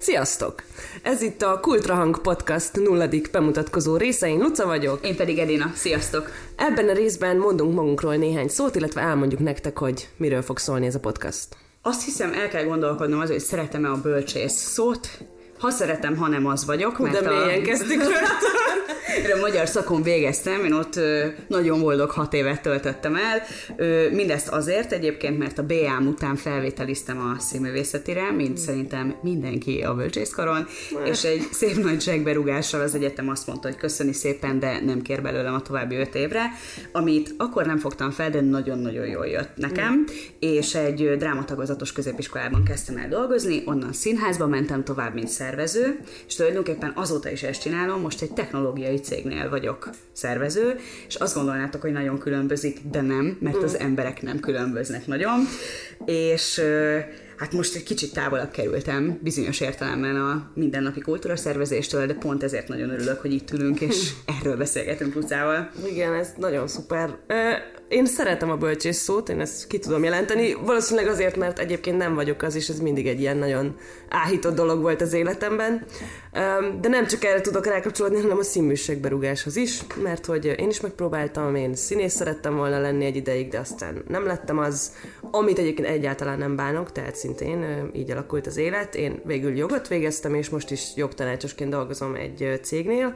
Sziasztok! Ez itt a Kultrahang Podcast nulladik bemutatkozó része, én Luca vagyok. Én pedig Edina. Sziasztok! Ebben a részben mondunk magunkról néhány szót, illetve elmondjuk nektek, hogy miről fog szólni ez a podcast. Azt hiszem, el kell gondolkodnom az, hogy szeretem-e a bölcsész szót. Ha szeretem, ha nem az vagyok, Hú, mert de mélyen kezdtük a magyar szakon végeztem, én ott nagyon boldog hat évet töltöttem el. Mindezt azért egyébként, mert a BA-m után felvételiztem a színművészetire, mint szerintem mindenki a bölcsészkaron, és egy szép nagy zsegberúgással az egyetem azt mondta, hogy köszöni szépen, de nem kér belőlem a további öt évre, amit akkor nem fogtam fel, de nagyon-nagyon jól jött nekem, és egy drámatagozatos középiskolában kezdtem el dolgozni, onnan színházba mentem tovább, mint szervező, és tulajdonképpen azóta is ezt csinálom, most egy technológiai cégnél vagyok szervező, és azt gondolnátok, hogy nagyon különbözik, de nem, mert az emberek nem különböznek nagyon, és hát most egy kicsit távolabb kerültem bizonyos értelemben a mindennapi kultúra szervezéstől, de pont ezért nagyon örülök, hogy itt ülünk, és erről beszélgetünk Lucával. Igen, ez nagyon szuper. Én szeretem a bölcsész szót, én ezt ki tudom jelenteni, valószínűleg azért, mert egyébként nem vagyok az, és ez mindig egy ilyen nagyon áhított dolog volt az életemben. De nem csak erre tudok rákapcsolódni, hanem a színműségberugáshoz is, mert hogy én is megpróbáltam, én színész szerettem volna lenni egy ideig, de aztán nem lettem az, amit egyébként egyáltalán nem bánok, tehát szintén így alakult az élet. Én végül jogot végeztem, és most is jogtanácsosként dolgozom egy cégnél,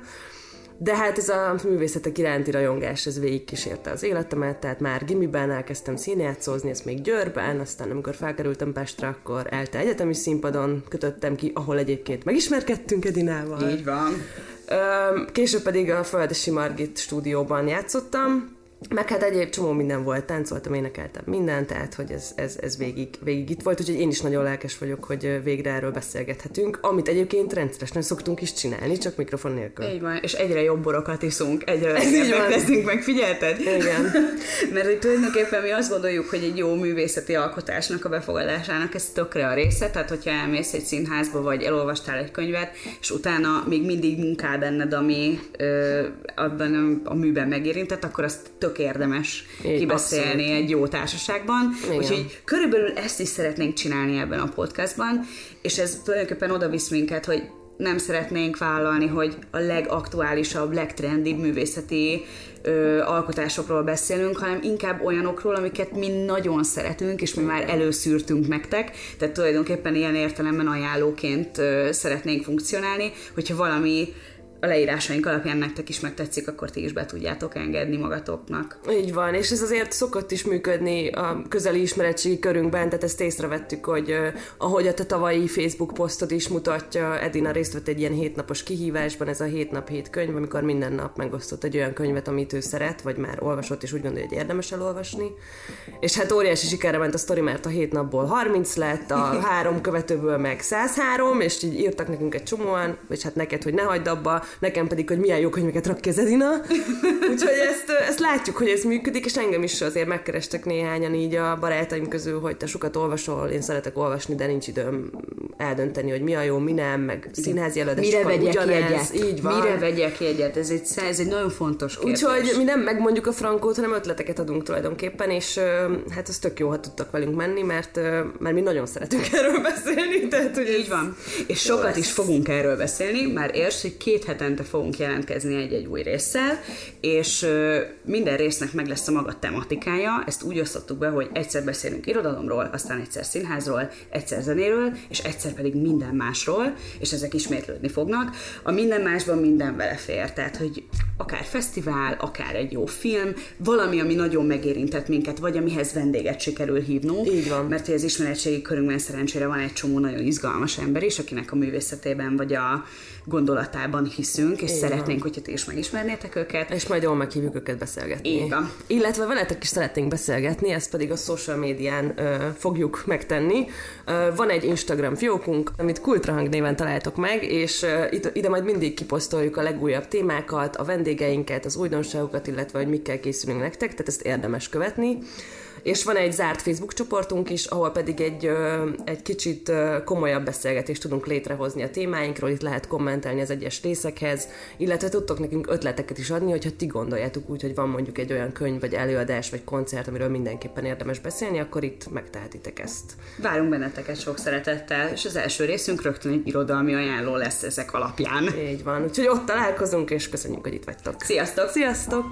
de hát ez a művészetek iránti rajongás, ez végigkísérte az életemet, tehát már gimiben elkezdtem színjátszózni, ezt még Győrben, aztán amikor felkerültem Pestre, akkor ELTE egyetemi színpadon kötöttem ki, ahol egyébként megismerkedtünk Edinával. Így van. Később pedig a Földesi Margit stúdióban játszottam, meg hát egyéb csomó minden volt, táncoltam, énekeltem minden, tehát hogy ez, ez, ez végig, végig itt volt, úgyhogy én is nagyon lelkes vagyok, hogy végre erről beszélgethetünk, amit egyébként rendszeresen szoktunk is csinálni, csak mikrofon nélkül. Így van, és egyre jobb borokat iszunk, egyre legyebbek leszünk meg, figyelted? Igen. Mert hogy tulajdonképpen mi azt gondoljuk, hogy egy jó művészeti alkotásnak a befogadásának ez tökre a része, tehát hogyha elmész egy színházba, vagy elolvastál egy könyvet, és utána még mindig munkál benned, ami ö, abban a műben megérintett, akkor azt tök érdemes Így, kibeszélni abszolút. egy jó társaságban. Igen. Úgyhogy körülbelül ezt is szeretnénk csinálni ebben a podcastban, és ez tulajdonképpen oda visz minket, hogy nem szeretnénk vállalni, hogy a legaktuálisabb, legtrendibb művészeti ö, alkotásokról beszélünk, hanem inkább olyanokról, amiket mi nagyon szeretünk, és mi már előszűrtünk nektek, tehát tulajdonképpen ilyen értelemben ajánlóként ö, szeretnénk funkcionálni, hogyha valami a leírásaink alapján nektek is megtetszik, akkor ti is be tudjátok engedni magatoknak. Így van, és ez azért szokott is működni a közeli ismeretségi körünkben, tehát ezt észrevettük, hogy ahogy a te tavalyi Facebook posztod is mutatja, Edina részt vett egy ilyen hétnapos kihívásban, ez a hét nap hét könyv, amikor minden nap megosztott egy olyan könyvet, amit ő szeret, vagy már olvasott, és úgy gondolja, hogy érdemes elolvasni. És hát óriási sikerre ment a sztori, mert a hét napból 30 lett, a három követőből meg 103, és így írtak nekünk egy csomóan, vagy hát neked, hogy ne hagyd abba, nekem pedig, hogy milyen jó könyveket rak ki az Edina. Úgyhogy ezt, ezt látjuk, hogy ez működik, és engem is azért megkerestek néhányan így a barátaim közül, hogy te sokat olvasol, én szeretek olvasni, de nincs időm eldönteni, hogy mi a jó, mi nem, meg színházi előadás. Mire vegyek ugyanez, jegyet? Így van. Mire vegyek jegyet? Ez egy, ez egy nagyon fontos kérdés. Úgyhogy mi nem megmondjuk a frankót, hanem ötleteket adunk tulajdonképpen, és hát ez tök jó, ha tudtak velünk menni, mert, mert mi nagyon szeretünk erről beszélni, tehát hogy Így van. És sokat is fogunk erről beszélni, már érts, hogy két hetente fogunk jelentkezni egy-egy új résszel, és minden résznek meg lesz a maga tematikája, ezt úgy osztottuk be, hogy egyszer beszélünk irodalomról, aztán egyszer színházról, egyszer zenéről, és egyszer pedig minden másról, és ezek ismétlődni fognak. A minden másban minden vele fér, tehát hogy akár fesztivál, akár egy jó film, valami, ami nagyon megérintett minket, vagy amihez vendéget sikerül hívnunk. Így van. Mert hogy az ismeretségi körünkben szerencsére van egy csomó nagyon izgalmas ember is, akinek a művészetében vagy a gondolatában hiszünk, és Így szeretnénk, hogyha ti is megismernétek őket. És majd jól meghívjuk őket beszélgetni. Így van. Illetve veletek is szeretnénk beszélgetni, ezt pedig a social médián ö, fogjuk megtenni. Ö, van egy Instagram fiókunk, amit Kultrahang néven találtok meg, és ö, ide majd mindig kiposztoljuk a legújabb témákat, a vendégeinket, az újdonságokat, illetve hogy mikkel készülünk nektek, tehát ezt érdemes követni. És van egy zárt Facebook csoportunk is, ahol pedig egy, egy kicsit komolyabb beszélgetést tudunk létrehozni a témáinkról, itt lehet kommentelni az egyes részekhez, illetve tudtok nekünk ötleteket is adni, hogyha ti gondoljátok úgy, hogy van mondjuk egy olyan könyv, vagy előadás, vagy koncert, amiről mindenképpen érdemes beszélni, akkor itt megtehetitek ezt. Várunk benneteket sok szeretettel, és az első részünk rögtön egy irodalmi ajánló lesz ezek alapján. Így van, úgyhogy ott találkozunk, és köszönjük, hogy itt vagytok. Sziasztok! Sziasztok!